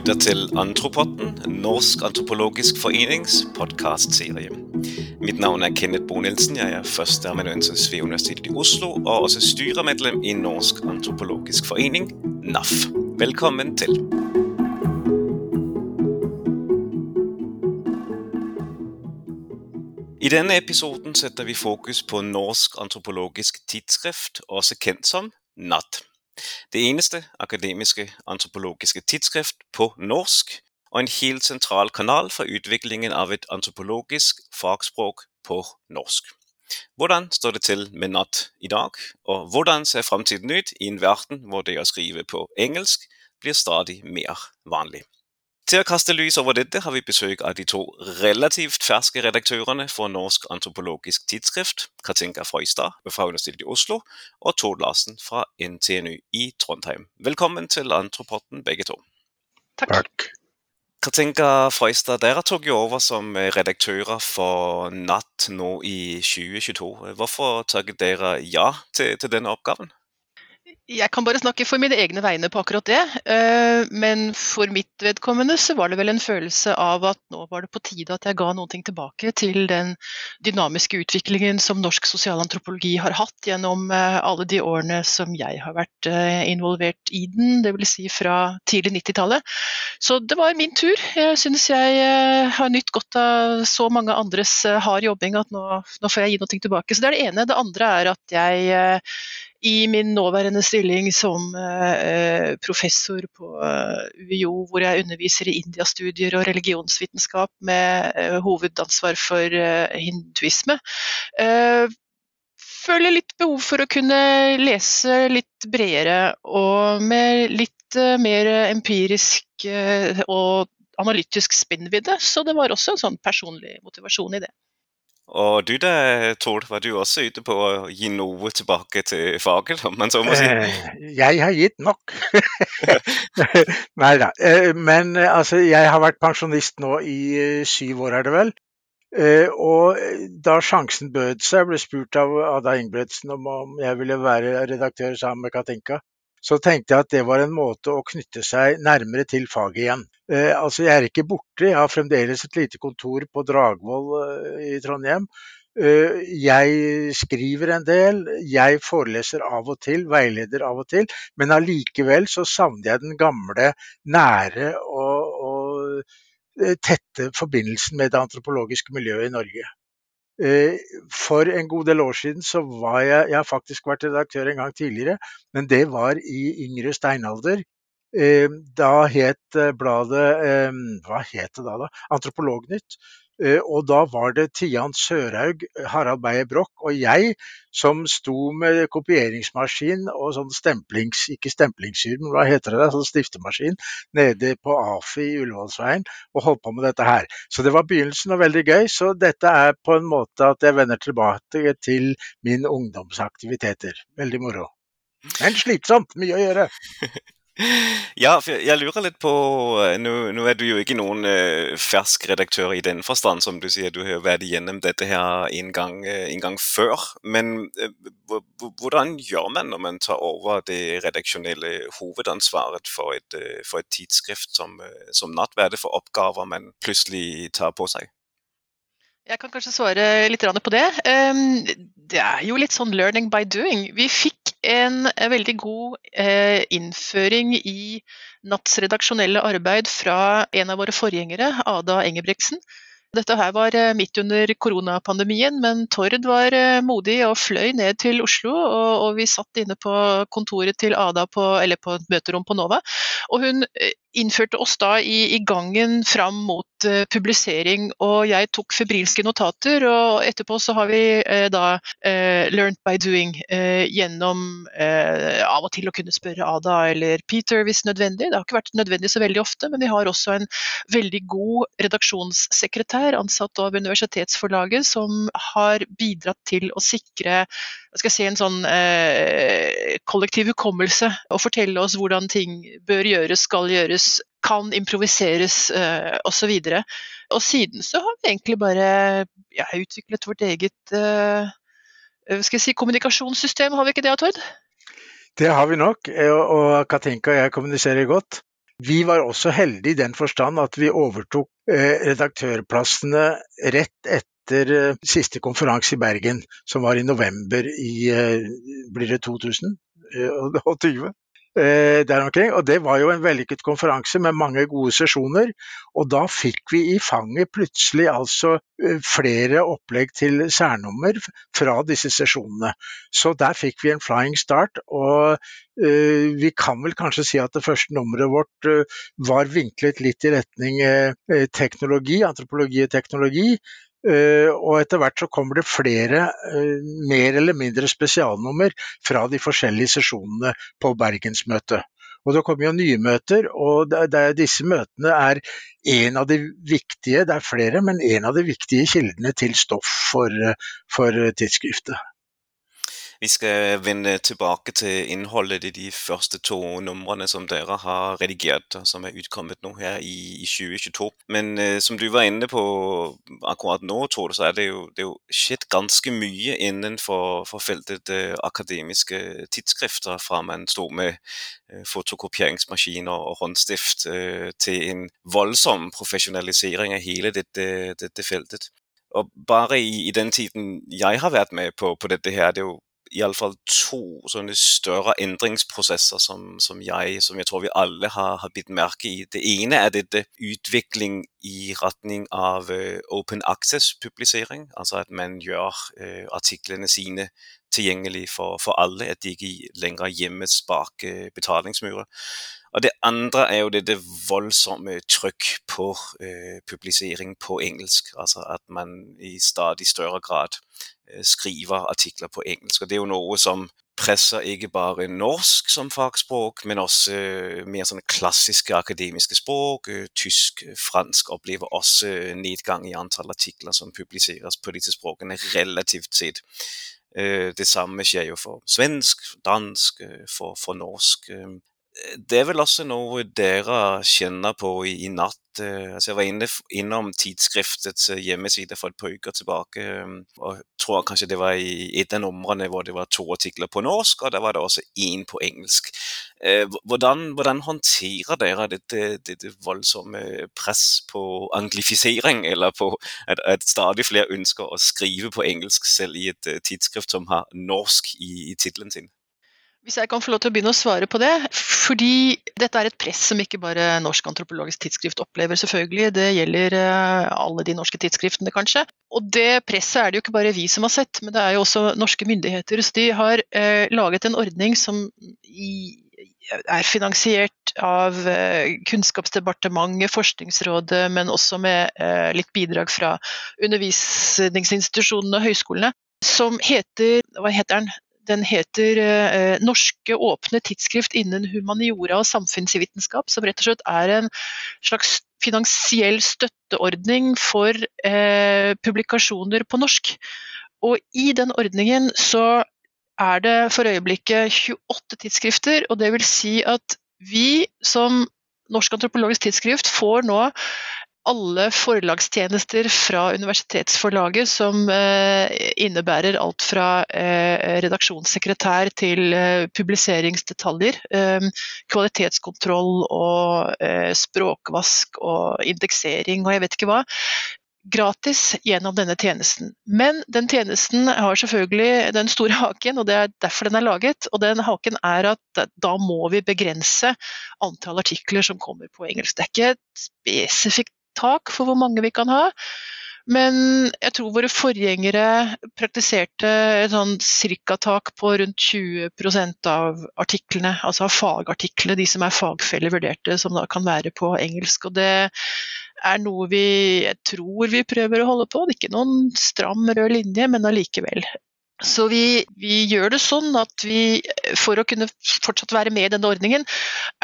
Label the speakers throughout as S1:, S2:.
S1: lytter til Antropotten, Norsk antropologisk forenings podkastserie. Mitt navn er Kenneth Bo Nielsen. Jeg er førsteamanuensis ved Universitetet i Oslo og også styremedlem i Norsk antropologisk forening, NAF. Velkommen til. I denne episoden setter vi fokus på Norsk antropologisk tidsskrift, også kjent som NAT. Det eneste akademiske antropologiske tidsskrift på norsk, og en helt sentral kanal for utviklingen av et antropologisk fagspråk på norsk. Hvordan står det til med natt i dag, og hvordan ser fremtiden ut i en verden hvor det å skrive på engelsk blir stadig mer vanlig? Til å kaste lys over dette har vi besøk av de to relativt ferske redaktørene for Norsk antropologisk tidsskrift, Katinka Frøystad fra Universitetet i Oslo og Tord Larsen fra NTNU i Trondheim. Velkommen til Antropotten, begge to.
S2: Takk. Takk.
S1: Katinka Frøystad, dere tok jo over som redaktører for Natt nå i 2022. Hvorfor takket dere ja til, til denne oppgaven?
S2: Jeg kan bare snakke for mine egne vegne på akkurat det. Eh, men for mitt vedkommende så var det vel en følelse av at nå var det på tide at jeg ga noe tilbake til den dynamiske utviklingen som norsk sosialantropologi har hatt gjennom eh, alle de årene som jeg har vært eh, involvert i den, dvs. Si fra tidlig 90-tallet. Så det var min tur. Jeg syns jeg har nytt godt av så mange andres hard jobbing at nå, nå får jeg gi noe tilbake. Så det er det ene. Det andre er at jeg i min nåværende stilling som eh, professor på eh, UiO, hvor jeg underviser i indiastudier og religionsvitenskap med eh, hovedansvar for hinduisme, føler litt behov for å kunne lese litt bredere og med litt mer empirisk og analytisk spinnvidde. Så det var også en sånn personlig motivasjon i det.
S1: Og du da, Tord, var du også ute på å gi noe tilbake til faget, om man så må si? Eh,
S3: jeg har gitt nok. Nei da. Eh, men eh, altså, jeg har vært pensjonist nå i syv år, er det vel. Og da sjansen bød seg, ble spurt av Ada Ingebretsen om jeg ville være redaktør sammen med Katinka, så tenkte jeg at det var en måte å knytte seg nærmere til faget igjen. Eh, altså Jeg er ikke borte, jeg har fremdeles et lite kontor på Dragvoll eh, i Trondheim. Eh, jeg skriver en del, jeg foreleser av og til, veileder av og til, men allikevel så savner jeg den gamle, nære og, og eh, tette forbindelsen med det antropologiske miljøet i Norge. Eh, for en god del år siden så var jeg Jeg har faktisk vært redaktør en gang tidligere, men det var i yngre steinalder. Eh, da het eh, bladet Hva het det da? da? Antropolognytt. Eh, og da var det Tian Sørhaug, Harald Beyer Broch og jeg som sto med kopieringsmaskin og sånn stemplings... Ikke stemplingssyr, men hva heter det? Sånn stiftemaskin nede på AFI i Ullevålsveien og holdt på med dette her. Så det var begynnelsen og veldig gøy. Så dette er på en måte at jeg vender tilbake til min ungdomsaktiviteter. Veldig moro. Men slitsomt. Mye å gjøre.
S1: Ja, jeg lurer litt på eh, Nå, nå er du jo ikke noen uh, fersk redaktør i den forstand, som du sier. Du har vært igjennom dette her en gang, uh, en gang før. Men hvordan gjør man når man tar over det redaksjonelle hovedansvaret for et, for et tidsskrift som, som Natt? For oppgaver man plutselig tar på seg?
S2: Jeg kan kanskje svare litt på det. Ehm, det er jo litt sånn 'learning by doing'. Vi fikk en veldig god eh, innføring i Natts redaksjonelle arbeid fra en av våre forgjengere, Ada Engebreksen. Dette her var eh, midt under koronapandemien, men Tord var eh, modig og fløy ned til Oslo. Og vi satt inne på kontoret til Ada, på, eller på et møterom på Nova. Og hun innførte oss da i, i gangen fram mot uh, publisering, og jeg tok febrilske notater. Og etterpå så har vi uh, da uh, learned by doing gjennom av og til å kunne spørre Ada eller Peter hvis nødvendig. Det har ikke vært nødvendig så veldig ofte, men vi har også en veldig god redaksjonssekretær ansatt av Universitetsforlaget som har bidratt til å sikre skal si, en sånn kollektiv hukommelse og fortelle oss hvordan ting bør gjøres, skal gjøres kan improviseres eh, osv. Og, og siden så har vi egentlig bare ja, utviklet vårt eget jeg si, kommunikasjonssystem, har vi ikke det, Tord?
S3: Det har vi nok, og Katinka og jeg kommuniserer godt. Vi var også heldige i den forstand at vi overtok eh, redaktørplassene rett etter eh, siste konferanse i Bergen, som var i november i blir det 2020? Eh, der omkring. Og det var jo en vellykket konferanse med mange gode sesjoner. Og da fikk vi i fanget plutselig altså eh, flere opplegg til særnummer fra disse sesjonene. Så der fikk vi en flying start. Og vi kan vel kanskje si at det første nummeret vårt var vinklet litt i retning teknologi, antropologi og teknologi. Uh, og etter hvert så kommer det flere uh, mer eller mindre spesialnummer fra de forskjellige sesjonene på Bergensmøtet. Og det kommer jo nye møter, og disse møtene er en av de viktige, det er flere, men en av de viktige kildene til stoff for, for tidsskriftet.
S1: Vi skal vende tilbake til innholdet i de første to numrene som dere har redigert, som er utkommet nå her i, i 2022. Men eh, som du var inne på akkurat nå, Tore, så er det jo, det jo skjedd ganske mye innenfor for feltet eh, akademiske tidsskrifter, fra man sto med eh, fotokopieringsmaskiner og håndstift eh, til en voldsom profesjonalisering av hele dette, dette feltet. Og bare i, i, den tiden jeg har vært med på, på dette her, det er jo iallfall to sånne større endringsprosesser som, som, jeg, som jeg tror vi alle har, har bitt merke i. Det ene er dette utvikling i retning av uh, open access-publisering. Altså at man gjør uh, artiklene sine tilgjengelig for, for, alle. At de ikke lenger gjemmes bak uh, betalingsmurer. Og det andre er jo dette voldsomme trykk på publisering på engelsk. Altså at man i stadig større grad Eh, skriver artikler på engelsk. Og Det er jo noe som presser ikke bare norsk som fagspråk, men også eh, mer sånne klassiske akademiske språk. Eh, tysk, fransk opplever også nedgang i antall artikler som publiseres på disse språkene, relativt sett. Det samme skjer jo for svensk, dansk, for, for norsk det er vel også noe dere kjenner på i, i natt. Eh, altså jeg var inne, innom tidsskriftets eh, hjemmeside for et par uker tilbake. Eh, og tror kanskje det var i et av numrene hvor det var to artikler på norsk, og der var det også én på engelsk. Hvordan, hvordan håndterer dere dette, dette, voldsomme press på anglifisering, eller på at, at, stadig flere ønsker å skrive på engelsk, selv i et tidsskrift som har norsk i, i tittelen sin?
S2: Hvis jeg kan få lov til å begynne å svare på det. Fordi dette er et press som ikke bare Norsk antropologisk tidsskrift opplever, selvfølgelig. Det gjelder eh, alle de norske tidsskriftene, kanskje. Og det presset er det jo ikke bare vi som har sett, men det er jo også norske myndigheter. Så de har eh, laget en ordning som i, er finansiert av eh, Kunnskapsdepartementet, Forskningsrådet, men også med eh, litt bidrag fra undervisningsinstitusjonene og høyskolene, som heter Hva heter den? Den heter eh, Norske åpne tidsskrift innen humaniora og samfunnsvitenskap, som rett og slett er en slags finansiell støtteordning for eh, publikasjoner på norsk. Og i den ordningen så er det for øyeblikket 28 tidsskrifter, og det vil si at vi som Norsk antropologisk tidsskrift får nå alle forlagstjenester fra universitetsforlaget, som eh, innebærer alt fra eh, redaksjonssekretær til eh, publiseringsdetaljer. Kvalitetskontroll og språkvask og indeksering og jeg vet ikke hva. Gratis gjennom denne tjenesten. Men den tjenesten har selvfølgelig den store haken, og det er derfor den er laget. Og den haken er at da må vi begrense antall artikler som kommer på engelsk. Det er ikke et spesifikt tak for hvor mange vi kan ha. Men jeg tror våre forgjengere praktiserte et sånn cirka-tak på rundt 20 av artiklene, altså av fagartiklene, de som er fagfellevurderte, som da kan være på engelsk. Og det er noe vi jeg tror vi prøver å holde på. Det er ikke noen stram rød linje, men allikevel. Så vi, vi, gjør det sånn at vi, for å kunne fortsatt være med i denne ordningen,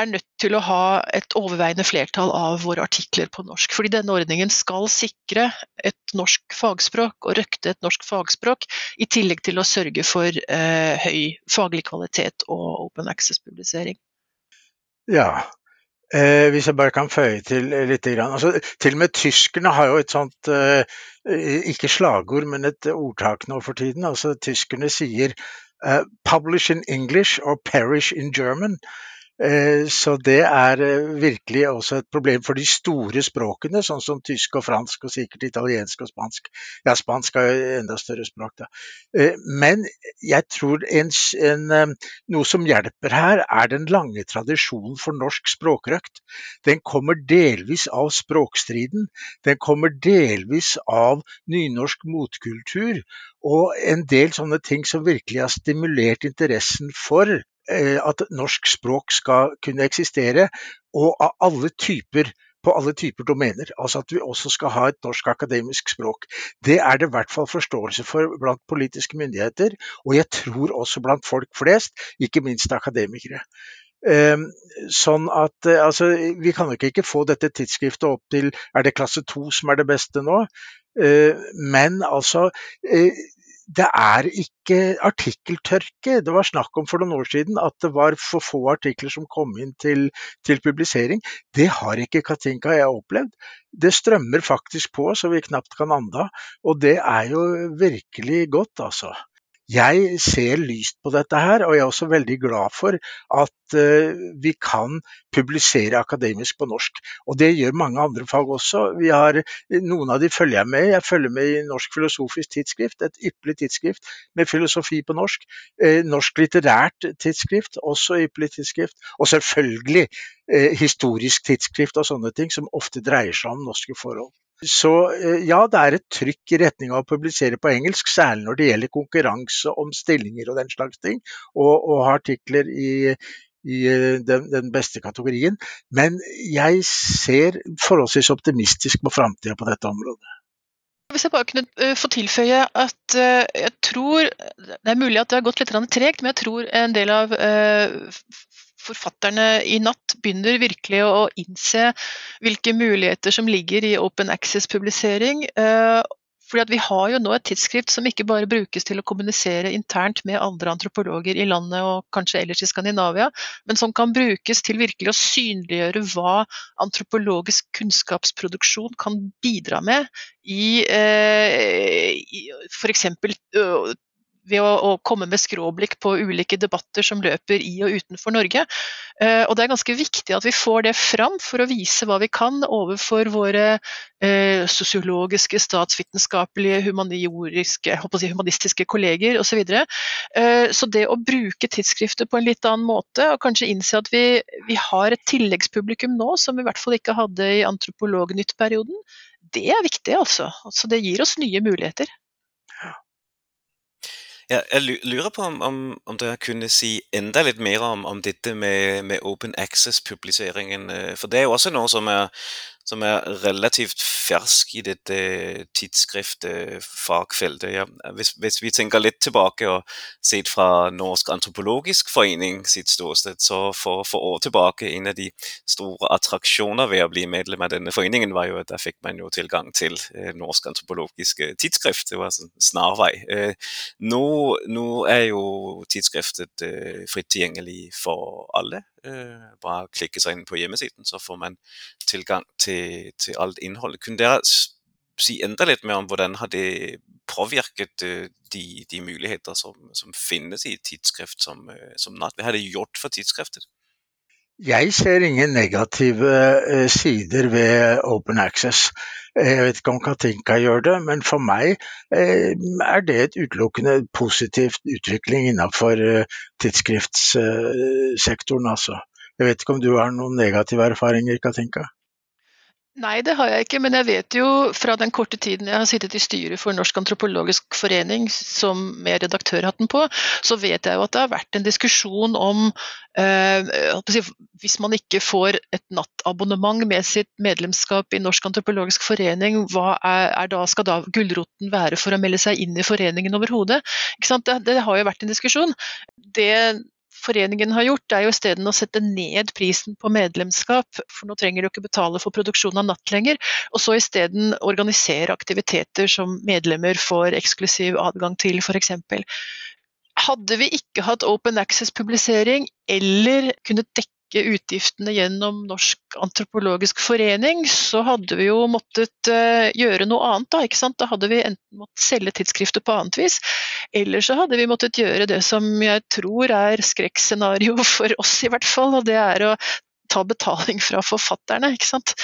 S2: er nødt til å ha et overveiende flertall av våre artikler på norsk. Fordi denne ordningen skal sikre et norsk fagspråk og røkte et norsk fagspråk, i tillegg til å sørge for eh, høy faglig kvalitet og open access-publisering.
S3: Ja, Eh, hvis jeg bare kan føye til litt. Altså, til og med tyskerne har jo et sånt, eh, ikke slagord, men et ordtak nå for tiden. Altså, tyskerne sier eh, 'publish in English or perish in German'. Eh, så det er eh, virkelig også et problem for de store språkene, sånn som tysk og fransk og sikkert italiensk og spansk. Ja, spansk er jo enda større språk, da. Eh, men jeg tror en, en, noe som hjelper her, er den lange tradisjonen for norsk språkrøkt. Den kommer delvis av språkstriden. Den kommer delvis av nynorsk motkultur og en del sånne ting som virkelig har stimulert interessen for at norsk språk skal kunne eksistere, og av alle typer på alle typer domener. Altså at vi også skal ha et norsk akademisk språk. Det er det i hvert fall forståelse for blant politiske myndigheter, og jeg tror også blant folk flest, ikke minst akademikere. Ehm, sånn at eh, altså, Vi kan nok ikke få dette tidsskriftet opp til er det klasse to som er det beste nå, eh, men altså det er ikke artikkeltørke. Det var snakk om for noen år siden at det var for få artikler som kom inn til, til publisering. Det har ikke Katinka jeg opplevd. Det strømmer faktisk på så vi knapt kan anda, og det er jo virkelig godt, altså. Jeg ser lyst på dette her, og jeg er også veldig glad for at uh, vi kan publisere akademisk på norsk. Og det gjør mange andre fag også. Har, noen av de følger jeg med. Jeg følger med i Norsk filosofisk tidsskrift, et ypperlig tidsskrift med filosofi på norsk. Uh, norsk litterært tidsskrift, også ypperlig tidsskrift. Og selvfølgelig historisk tidsskrift og sånne ting, som ofte dreier seg om norske forhold. Så eh, ja, det er et trykk i retning av å publisere på engelsk, særlig når det gjelder konkurranse om stillinger og den slags ting, og, og artikler i, i eh, den, den, beste kategorien. Men jeg ser forholdsvis optimistisk på framtida på dette området.
S2: Hvis jeg bare kunne uh, få tilføye at jeg tror Det er mulig at det har gått litt tregt, men jeg tror en del av forfatterne i natt begynner virkelig å innse hvilke muligheter som ligger i open access-publisering. Eh, fordi Vi har jo nå et tidsskrift som ikke bare brukes til å kommunisere internt med andre antropologer i landet og kanskje ellers i Skandinavia, men som kan brukes til virkelig å synliggjøre hva antropologisk kunnskapsproduksjon kan bidra med i, eh, i f.eks ved å, å, komme med skråblikk på ulike debatter som løper i og utenfor Norge. Eh, og Det er ganske viktig at vi får det fram for å vise hva vi kan overfor våre eh, sosiologiske, statsvitenskapelige, humanistiske, si, humanistiske kolleger osv. Så, eh, så det å bruke tidsskrifter på en litt annen måte, og kanskje innse at vi, vi har et tilleggspublikum nå som vi i hvert fall ikke hadde i Antropolognytt-perioden, det er viktig, altså. altså. Det gir oss nye muligheter.
S1: Ja, jeg lurer på om, om, om, dere kunne si enda litt mer om, om dette med, med open access-publiseringen. Eh, for det er jo også noe som er som er relativt fersk i dette tidsskriftfagfeltet. Ja, hvis, hvis, vi tenker litt tilbake og sett fra Norsk antropologisk forening sitt ståsted, så for, for, år tilbake en av de store attraksjoner ved å bli medlem av denne foreningen, var jo at da fikk man jo tilgang til eh, Norsk antropologisk tidsskrift. Det var en snarvei. Eh, nå, nå, er jo tidsskriftet eh, fritt tilgjengelig for alle. Eh, bare klikke seg inn på hjemmesiden, så får man tilgang til, til alt innholdet. Kunne dere si enda litt mer om hvordan har det påvirket uh, de, de, muligheter som, som, finnes i tidsskrift som, uh, som Natt? Hva har det gjort for tidsskriftet?
S3: Jeg ser ingen negative uh, sider ved open access. Jeg vet ikke om Katinka gjør det, men for meg er det et utelukkende positivt utvikling innenfor tidsskriftssektoren. Altså. Jeg vet ikke om du har noen negative erfaringer, Katinka?
S2: Nei, det har jeg ikke, men jeg vet jo fra den korte tiden jeg har sittet i styret for Norsk antropologisk forening som med redaktørhatten på, så vet jeg jo at det har vært en diskusjon om eh, Hvis man ikke får et nattabonnement med sitt medlemskap i Norsk antropologisk forening, hva er, er da, skal da gulroten være for å melde seg inn i foreningen overhodet? Det, det har jo vært en diskusjon. Det foreningen har gjort, er jo isteden å sette ned prisen på medlemskap, for nå trenger du ikke betale for produksjon av natt lenger, og så isteden organisere aktiviteter som medlemmer får eksklusiv adgang til, f.eks. Hadde vi ikke hatt open access-publisering eller kunne dekke dekke utgiftene gjennom Norsk antropologisk forening, så hadde vi jo måttet uh, gjøre noe annet. Da ikke sant? Da hadde vi enten måttet selge tidsskrifter på annet vis, eller så hadde vi måttet gjøre det som jeg tror er skrekkscenario for oss, i hvert fall. Og det er å ta betaling fra forfatterne. ikke sant?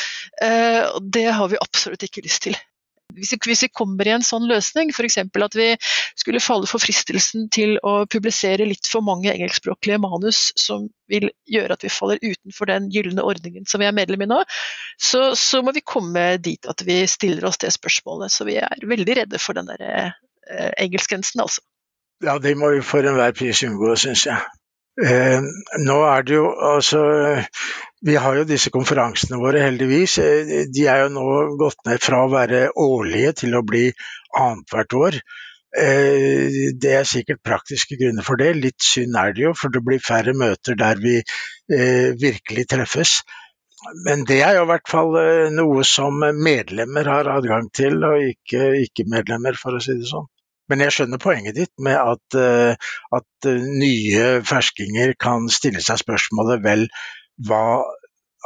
S2: Uh, det har vi absolutt ikke lyst til. Hvis vi, kommer i en sånn løsning, f.eks. at vi skulle falle for fristelsen til å publisere litt for mange engelskspråklige manus som vil gjøre at vi faller utenfor den gylne ordningen som vi er medlem i nå, så, så, må vi komme dit at vi stiller oss det spørsmålet. Så vi er veldig redde for den der eh, engelskgrensen, altså.
S3: Ja, det må vi for enhver pris unngå, syns jeg. Eh, nå er det jo altså Vi har jo disse konferansene våre, heldigvis. Eh, de er jo nå gått ned fra å være årlige til å bli annethvert år. Eh, det er sikkert praktiske grunner for det. Litt synd er det jo, for det blir færre møter der vi eh, virkelig treffes. Men det er jo i hvert fall eh, noe som medlemmer har adgang til, og ikke ikke-medlemmer, for å si det sånn. Men jeg skjønner poenget ditt med at, eh, at eh, nye ferskinger kan stille seg spørsmålet vel, hva,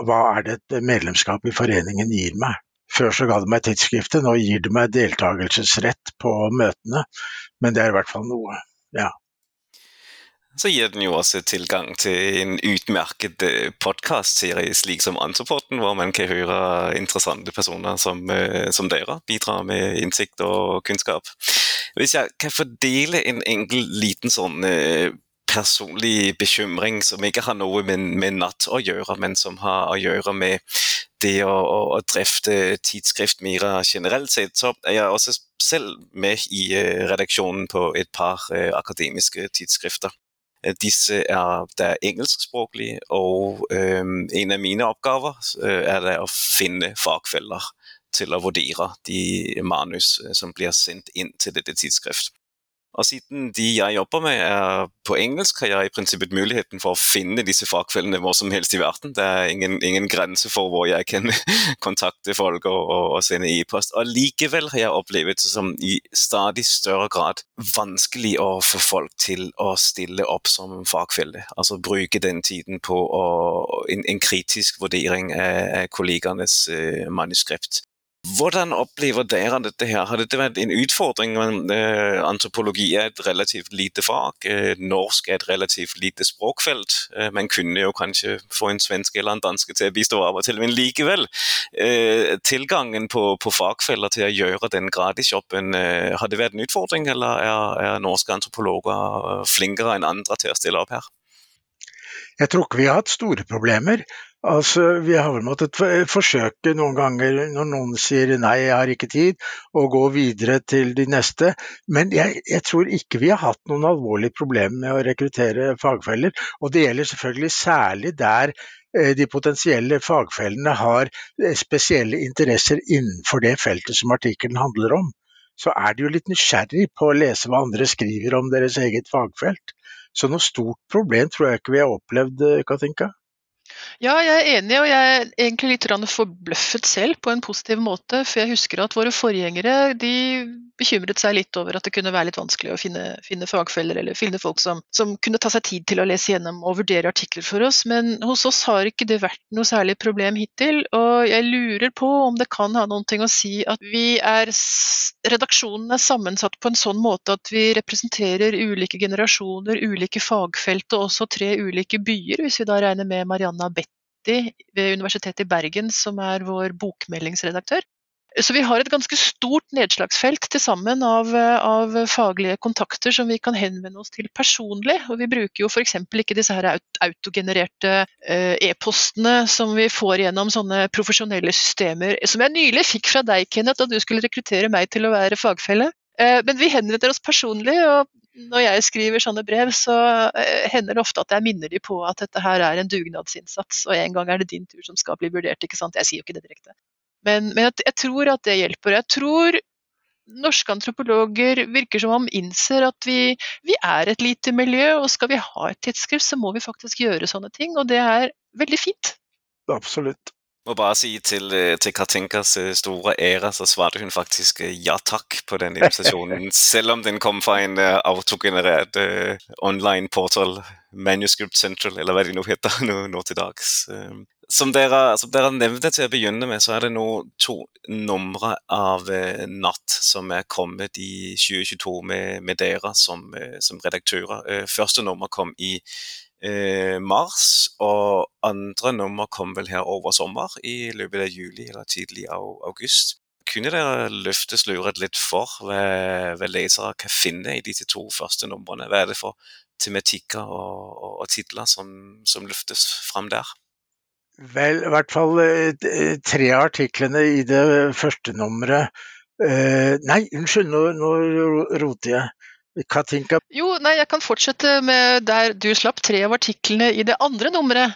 S3: hva er det et medlemskap i foreningen gir meg? Før så ga det meg tidsskriftet, nå gir det meg deltakelsesrett på møtene. Men det er i hvert fall noe, ja
S1: så gir den jo også tilgang til en utmerket eh, podkastserie slik som Antroporten, hvor man kan høre interessante personer som, som, dere bidrar med innsikt og kunnskap. Hvis jeg kan fordele en enkel liten sånn eh, personlig bekymring som ikke har noe med, med, natt å gjøre, men som har å gjøre med det å, å, å drifte tidsskrift mer generelt sett, så er jeg også selv med i redaksjonen på et par akademiske tidsskrifter. Disse er da engelskspråklige, og øh, en av mine oppgaver er det å finne fagfeller til å vurdere de manus øh, som blir sendt inn til dette tidsskrift. Og siden de jeg jobber med er på engelsk, har jeg i prinsippet muligheten for å finne disse fagfellene hvor som helst i verden. Det er ingen, ingen grense for hvor jeg kan kontakte folk og, og, og sende e-post. Og likevel har jeg opplevd det som i stadig større grad vanskelig å få folk til å stille opp som fagfelle. Altså bruke den tiden på å, en, en, kritisk vurdering av, av kollegaenes uh, manuskript. Hvordan opplever dere dette her? Har dette vært en utfordring? Eh, antropologi er et relativt lite fag. Eh, norsk er et relativt lite språkfelt. Eh, man kunne jo kanskje få en svenske eller en danske til å bistå av og til, men likevel. Tilgangen på, på, fagfeller til å gjøre den gratisjobben, har det vært en utfordring, eller er, er norske antropologer flinkere enn andre til å stille opp her?
S3: Jeg tror ikke vi har hatt store problemer. Altså, Vi har vel måttet forsøke noen ganger når noen sier nei, jeg har ikke tid, å gå videre til de neste. Men jeg, jeg, tror ikke vi har hatt noen alvorlige problemer med å rekruttere fagfeller. Og det gjelder selvfølgelig særlig der eh, de potensielle fagfellene har eh, spesielle interesser innenfor det feltet som artikkelen handler om. Så er de jo litt nysgjerrig på å lese hva andre skriver om deres eget fagfelt. Så noe stort problem tror jeg ikke vi har opplevd, eh, Katinka.
S2: Ja, jeg er enig, og jeg er egentlig litt forbløffet selv på en positiv måte. For jeg husker at våre forgjengere de bekymret seg litt over at det kunne være litt vanskelig å finne, finne fagfeller eller finne folk som, som, kunne ta seg tid til å lese gjennom og vurdere artikler for oss. Men hos oss har ikke det vært noe særlig problem hittil. Og jeg lurer på om det kan ha noe å si at vi er Redaksjonen er sammensatt på en sånn måte at vi representerer ulike generasjoner, ulike fagfelt og også tre ulike byer, hvis vi da regner med Marianna Betty ved Universitetet i Bergen, som er vår bokmeldingsredaktør. Så vi har et ganske stort nedslagsfelt til sammen av, av, faglige kontakter som vi kan henvende oss til personlig. Og vi bruker jo f.eks. ikke disse her autogenererte eh, e-postene som vi får gjennom sånne profesjonelle systemer, som jeg nylig fikk fra deg, Kenneth, da du skulle rekruttere meg til å være fagfelle. Eh, men vi henvender oss personlig, og når jeg skriver sånne brev, så eh, hender det ofte at jeg minner de på at dette her er en dugnadsinnsats, og en gang er det din tur som skal bli vurdert. ikke sant? Jeg sier jo ikke det direkte. Men, men jeg, tror at det hjelper. Jeg tror norske antropologer virker som om innser at vi, vi, er et lite miljø, og skal vi ha et tidsskrift, så må vi faktisk gjøre sånne ting. Og det er veldig fint.
S3: Absolutt.
S1: Må bare si til, eh, til Katinkas eh, store ære, så svarte hun faktisk eh, ja takk på den invitasjonen. selv om den kom fra en uh, autogenerert uh, online portal, Manuscript Central, eller hva de nå heter nå, nå til dags. Uh, som dere, som dere, nevnte til å begynne med, så er det nå to numre av Natt som er kommet i 2022 med, med dere som, som redaktører. Første nummer kom i eh, mars, og andre nummer kom vel her over sommer, i løpet av juli eller tidlig av august. Kunne dere løfte sluret litt for hva, hva lesere kan finne i disse to første numrene? Hva er det for tematikker og, og, og titler som, som, løftes fram der?
S3: Vel, i hvert fall eh, tre av artiklene i det første nummeret eh, Nei, unnskyld, nå, nå roter jeg. Katinka?
S2: Jo, nei, jeg kan fortsette med der du slapp. Tre av artiklene i det andre nummeret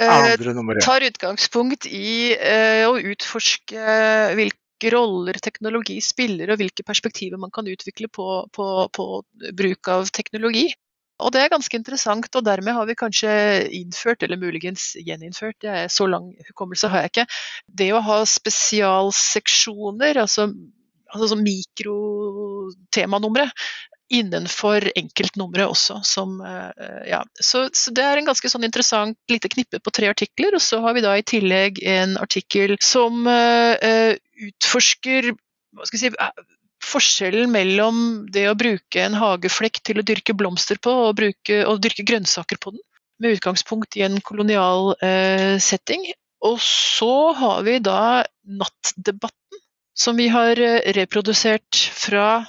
S3: eh, andre nummeret.
S2: tar utgangspunkt i eh, å utforske hvilke roller teknologi spiller, og hvilke perspektiver man kan utvikle på, på, på bruk av teknologi. Og det er ganske interessant, og dermed har vi kanskje innført, eller muligens gjeninnført, er så lang hukommelse har jeg ikke, det å ha spesialseksjoner, altså altså mikrotemanumre, innenfor enkeltnumre også. Som, eh, ja. så, så, det er en ganske sånn interessant lite knippe på tre artikler. Og så har vi da i tillegg en artikkel som uh, utforsker hva skal jeg si, forskjellen mellom det å bruke en hageflekk til å dyrke blomster på, og, bruke, og dyrke grønnsaker på den, med utgangspunkt i en kolonial uh, setting. Og så har vi da nattdebatten, som vi har reprodusert fra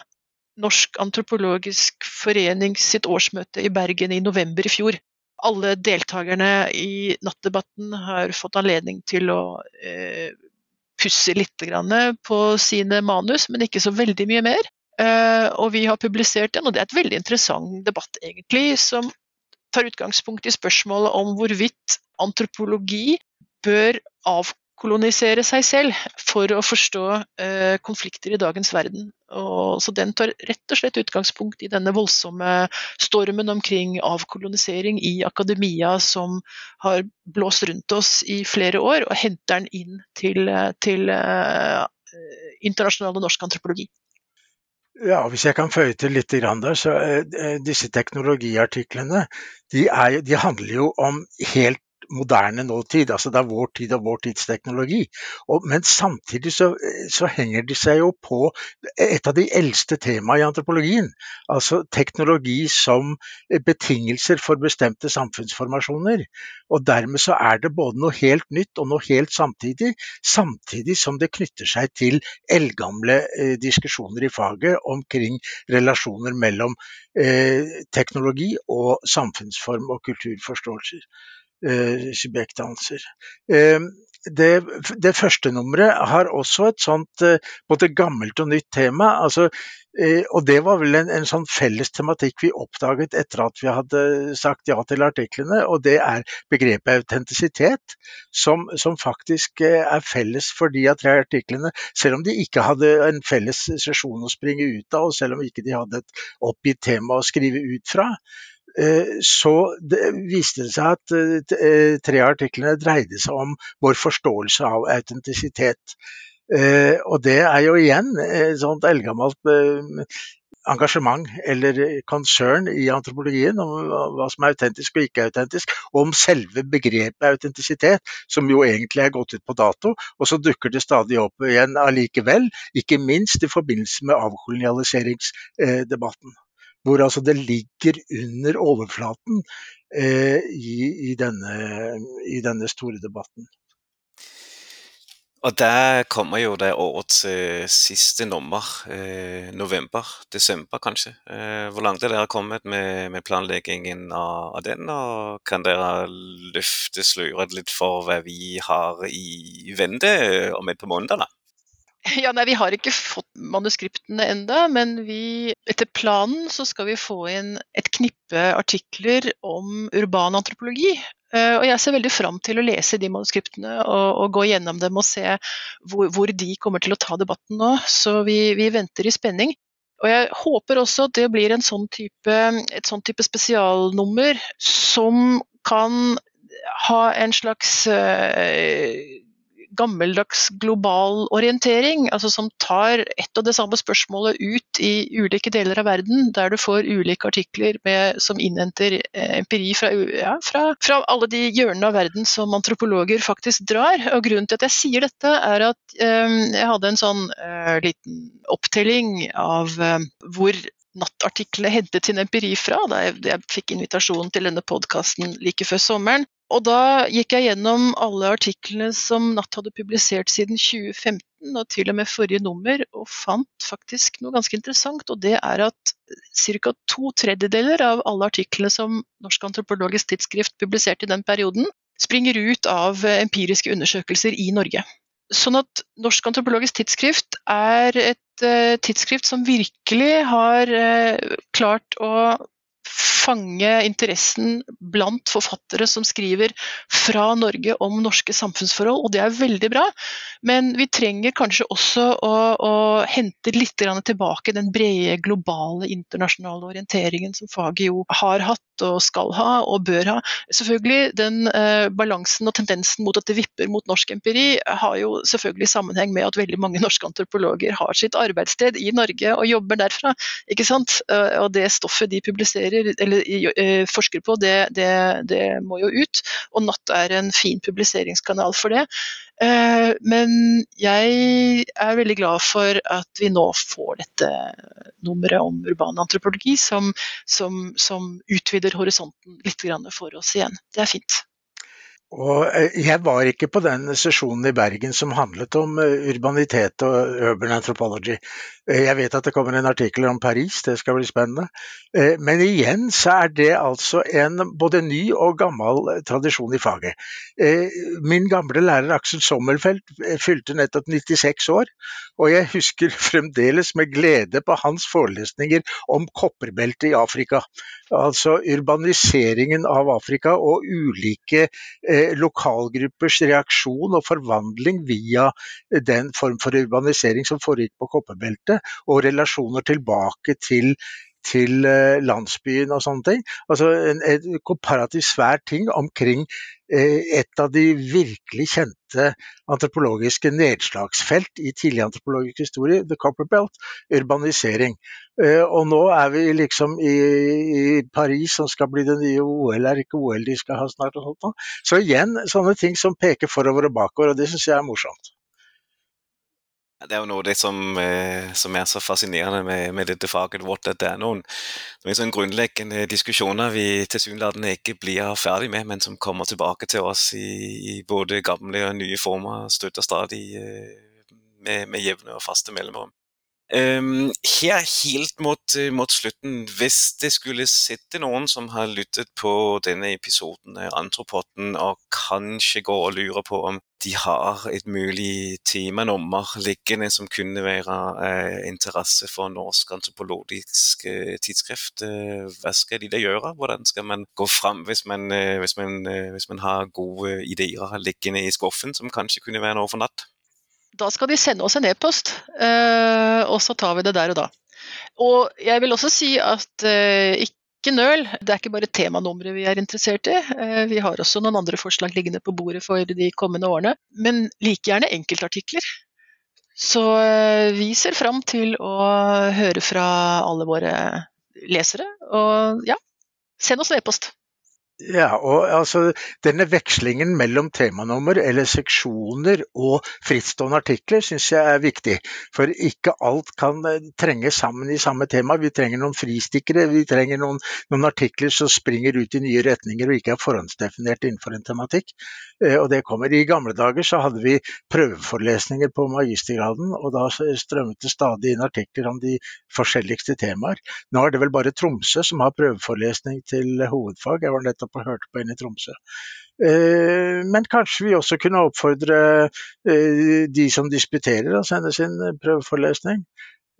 S2: Norsk antropologisk forening sitt årsmøte i Bergen i november i fjor. Alle deltakerne i nattdebatten har fått anledning til å eh, pusse litt på sine manus, men ikke så veldig mye mer. Eh, og vi har publisert den, og det er et veldig interessant debatt, egentlig, som tar utgangspunkt i spørsmålet om hvorvidt antropologi bør avklare kolonisere seg selv for å forstå eh, konflikter i dagens verden. Og, så den tar rett og slett utgangspunkt i denne voldsomme stormen omkring avkolonisering i akademia som har blåst rundt oss i flere år, og henter den inn til, til eh, internasjonal og norsk antropologi.
S3: Ja, Hvis jeg kan føye til litt der, så uh, Disse teknologiartiklene de, er, de handler jo om helt moderne nåtid. altså Det er vår tid og vår tids teknologi. Og, men samtidig så, så, henger de seg jo på et av de eldste temaene i antropologien. Altså teknologi som betingelser for bestemte samfunnsformasjoner. Og dermed så er det både noe helt nytt og noe helt samtidig, samtidig som det knytter seg til eldgamle eh, diskusjoner i faget omkring relasjoner mellom eh, teknologi og samfunnsform og kulturforståelser skibekdanser. Eh, det, det, første nummeret har også et sånt eh, både gammelt og nytt tema. altså eh, og det var vel en, en, sånn felles tematikk vi oppdaget etter at vi hadde sagt ja til artiklene, og det er begrepet autentisitet, som, som faktisk er felles for de av tre artiklene, selv om de ikke hadde en felles sesjon å springe ut av, og selv om ikke de hadde et oppgitt tema å skrive ut fra. Eh, så det viste det seg at eh, eh, tre av artiklene dreide seg om vår forståelse av autentisitet. Og det er jo igjen et sånt eldgammelt engasjement eller konsern i antropologien om hva som er autentisk og ikke autentisk, og om selve begrepet autentisitet, som jo egentlig er gått ut på dato, og så dukker det stadig opp igjen allikevel, ikke minst i forbindelse med avkolonialiseringsdebatten hvor altså det ligger under overflaten eh, i, i, denne, i, denne, store debatten.
S1: Og der kommer jo det årets eh, siste nummer. Eh, November-desember, kanskje. Eh, hvor langt er dere kommet med, med planleggingen av, av, den? Og kan dere løfte sløret litt for hva vi har i vente om et par måneder? da?
S2: Ja, nei, Vi har ikke fått manuskriptene enda, men vi, etter planen så skal vi få inn et knippe artikler om urban antropologi. Uh, og Jeg ser veldig fram til å lese de manuskriptene og, og gå gjennom dem og se hvor, hvor, de kommer til å ta debatten nå. Så vi, vi, venter i spenning. Og Jeg håper også at det blir sånn type, et sånn type spesialnummer som kan ha en slags uh, gammeldags global orientering, altså som tar ett og det samme spørsmålet ut i ulike deler av verden, der du får ulike artikler med, som innhenter eh, empiri fra, ja, fra, fra, alle de hjørnene av verden som antropologer faktisk drar. Og Grunnen til at jeg sier dette, er at eh, jeg hadde en sånn eh, liten opptelling av eh, hvor nattartiklene hentet sin empiri fra da jeg, jeg fikk invitasjon til denne podkasten like før sommeren. Og da gikk jeg gjennom alle artiklene som Natt hadde publisert siden 2015, og til og med forrige nummer, og fant faktisk noe ganske interessant. Og det er at ca. to tredjedeler av alle artiklene som Norsk antropologisk tidsskrift publiserte i den perioden, springer ut av empiriske undersøkelser i Norge. Sånn at Norsk antropologisk tidsskrift er et uh, tidsskrift som virkelig har uh, klart å fange interessen blant forfattere som skriver fra Norge om norske samfunnsforhold, og det er veldig bra. Men vi trenger kanskje også å, å hente litt tilbake den brede, globale, internasjonale orienteringen som faget jo har hatt og skal ha og bør ha. Selvfølgelig, Den eh, balansen og tendensen mot at det vipper mot norsk empiri, har jo selvfølgelig sammenheng med at veldig mange norske antropologer har sitt arbeidssted i Norge og jobber derfra. ikke sant? Eh, og det stoffet de publiserer, eller eh, forsker på, det, det, det må jo ut. Og Natt er en fin publiseringskanal for det. Men jeg er veldig glad for at vi nå får dette nummeret om urban antropologi, som, som, som utvider horisonten litt for oss igjen. Det er fint.
S3: Og eh, jeg var ikke på den sesjonen i Bergen som handlet om eh, urbanitet og urban anthropology. Eh, jeg vet at det kommer en artikkel om Paris, det skal bli spennende. Men igjen så er det altså en både ny og gammel tradisjon i faget. Min gamle lærer Aksel Sommerfelt fylte nettopp 96 år, og jeg husker fremdeles med glede på hans forelesninger om kopperbeltet i Afrika. Altså urbaniseringen av Afrika og ulike eh, lokalgruppers reaksjon og forvandling via den form for urbanisering som foregikk på koppebeltet og relasjoner tilbake til til eh, landsbyen og sånne ting. Altså en, en komparativt svær ting omkring eh, et av de virkelig kjente antropologiske nedslagsfelt i tidlig antropologisk historie, The Copper Belt, urbanisering. Eh, og nå er vi liksom i, i, Paris, som skal bli det nye OL, er ikke OL de skal ha snart og sånt. Så igjen sånne ting som peker forover og bakover, og det syns jeg er morsomt.
S1: Det er jo noe av som, eh, som, er så fascinerende med, med dette faget vårt. at Det er noen, noen sånn grunnleggende diskusjoner vi tilsynelatende ikke blir ferdig med, men som kommer tilbake til oss i, i både gamle og nye former støtter stadig eh, med, med jevne og faste mellomrom. Um, her helt mot, mot, slutten, hvis det skulle sitte noen som har lyttet på denne episoden av Antropotten og kanskje går og lurer på om de har et mulig temanummer liggende som kunne være eh, interesse for norsk antropologisk eh, tidsskrift, eh, hva skal de da gjøre? Hvordan skal man gå fram hvis man, eh, hvis man, eh, hvis man har gode ideer liggende i skuffen som kanskje kunne være noe for natt?
S2: da skal de sende oss en e-post, og så tar vi det der og da. Og jeg vil også si at eh, ikke nøl, det er ikke bare temanumre vi er interessert i. Eh, vi har også noen andre forslag liggende på bordet for de kommende årene, men like gjerne enkeltartikler. Så vi ser fram til å høre fra alle våre lesere, og ja, send oss en e-post.
S3: Ja, og altså denne vekslingen mellom temanummer eller seksjoner og frittstående artikler syns jeg er viktig. For ikke alt kan eh, trenge sammen i samme tema. Vi trenger noen fristikkere, vi trenger noen, noen artikler som springer ut i nye retninger og ikke er forhåndsdefinert innenfor en tematikk. Eh, og det kommer. I gamle dager så hadde vi prøveforelesninger på magistergraden, og da strømmet det stadig inn artikler om de forskjelligste temaer. Nå er det vel bare Tromsø som har prøveforelesning til hovedfag. Jeg var nettopp nettopp og hørte på henne i Tromsø. Eh, men kanskje vi også kunne oppfordre eh, de som disputerer å sende sin prøveforelesning.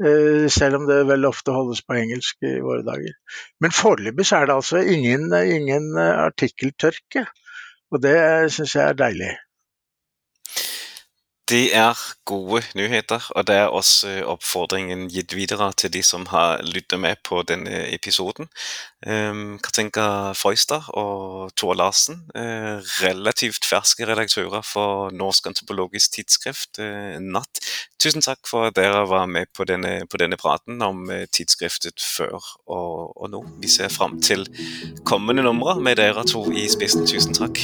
S3: Eh, selv om det vel ofte holdes på engelsk i våre dager. Men foreløpig er det altså ingen, ingen artikkeltørke, og det syns jeg er deilig.
S1: Det er gode nyheter, og det er også oppfordringen gitt videre til de som har lyttet med på denne episoden. Um, Katinka Foystad og Tor Larsen, uh, relativt ferske redaktører for Norsk antropologisk tidsskrift, Natt. Tusen takk for at dere var med på denne, på denne praten om uh, tidsskriftet før og, og nå. Vi ser fram til kommende numre med dere to i spissen. Tusen takk.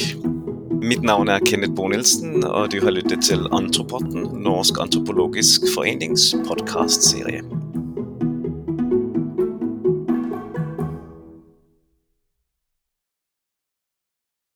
S1: Mitt navn er Kenneth Bo Nielsen, og du har lyttet til Antropotten, Norsk antropologisk forenings podkastserie.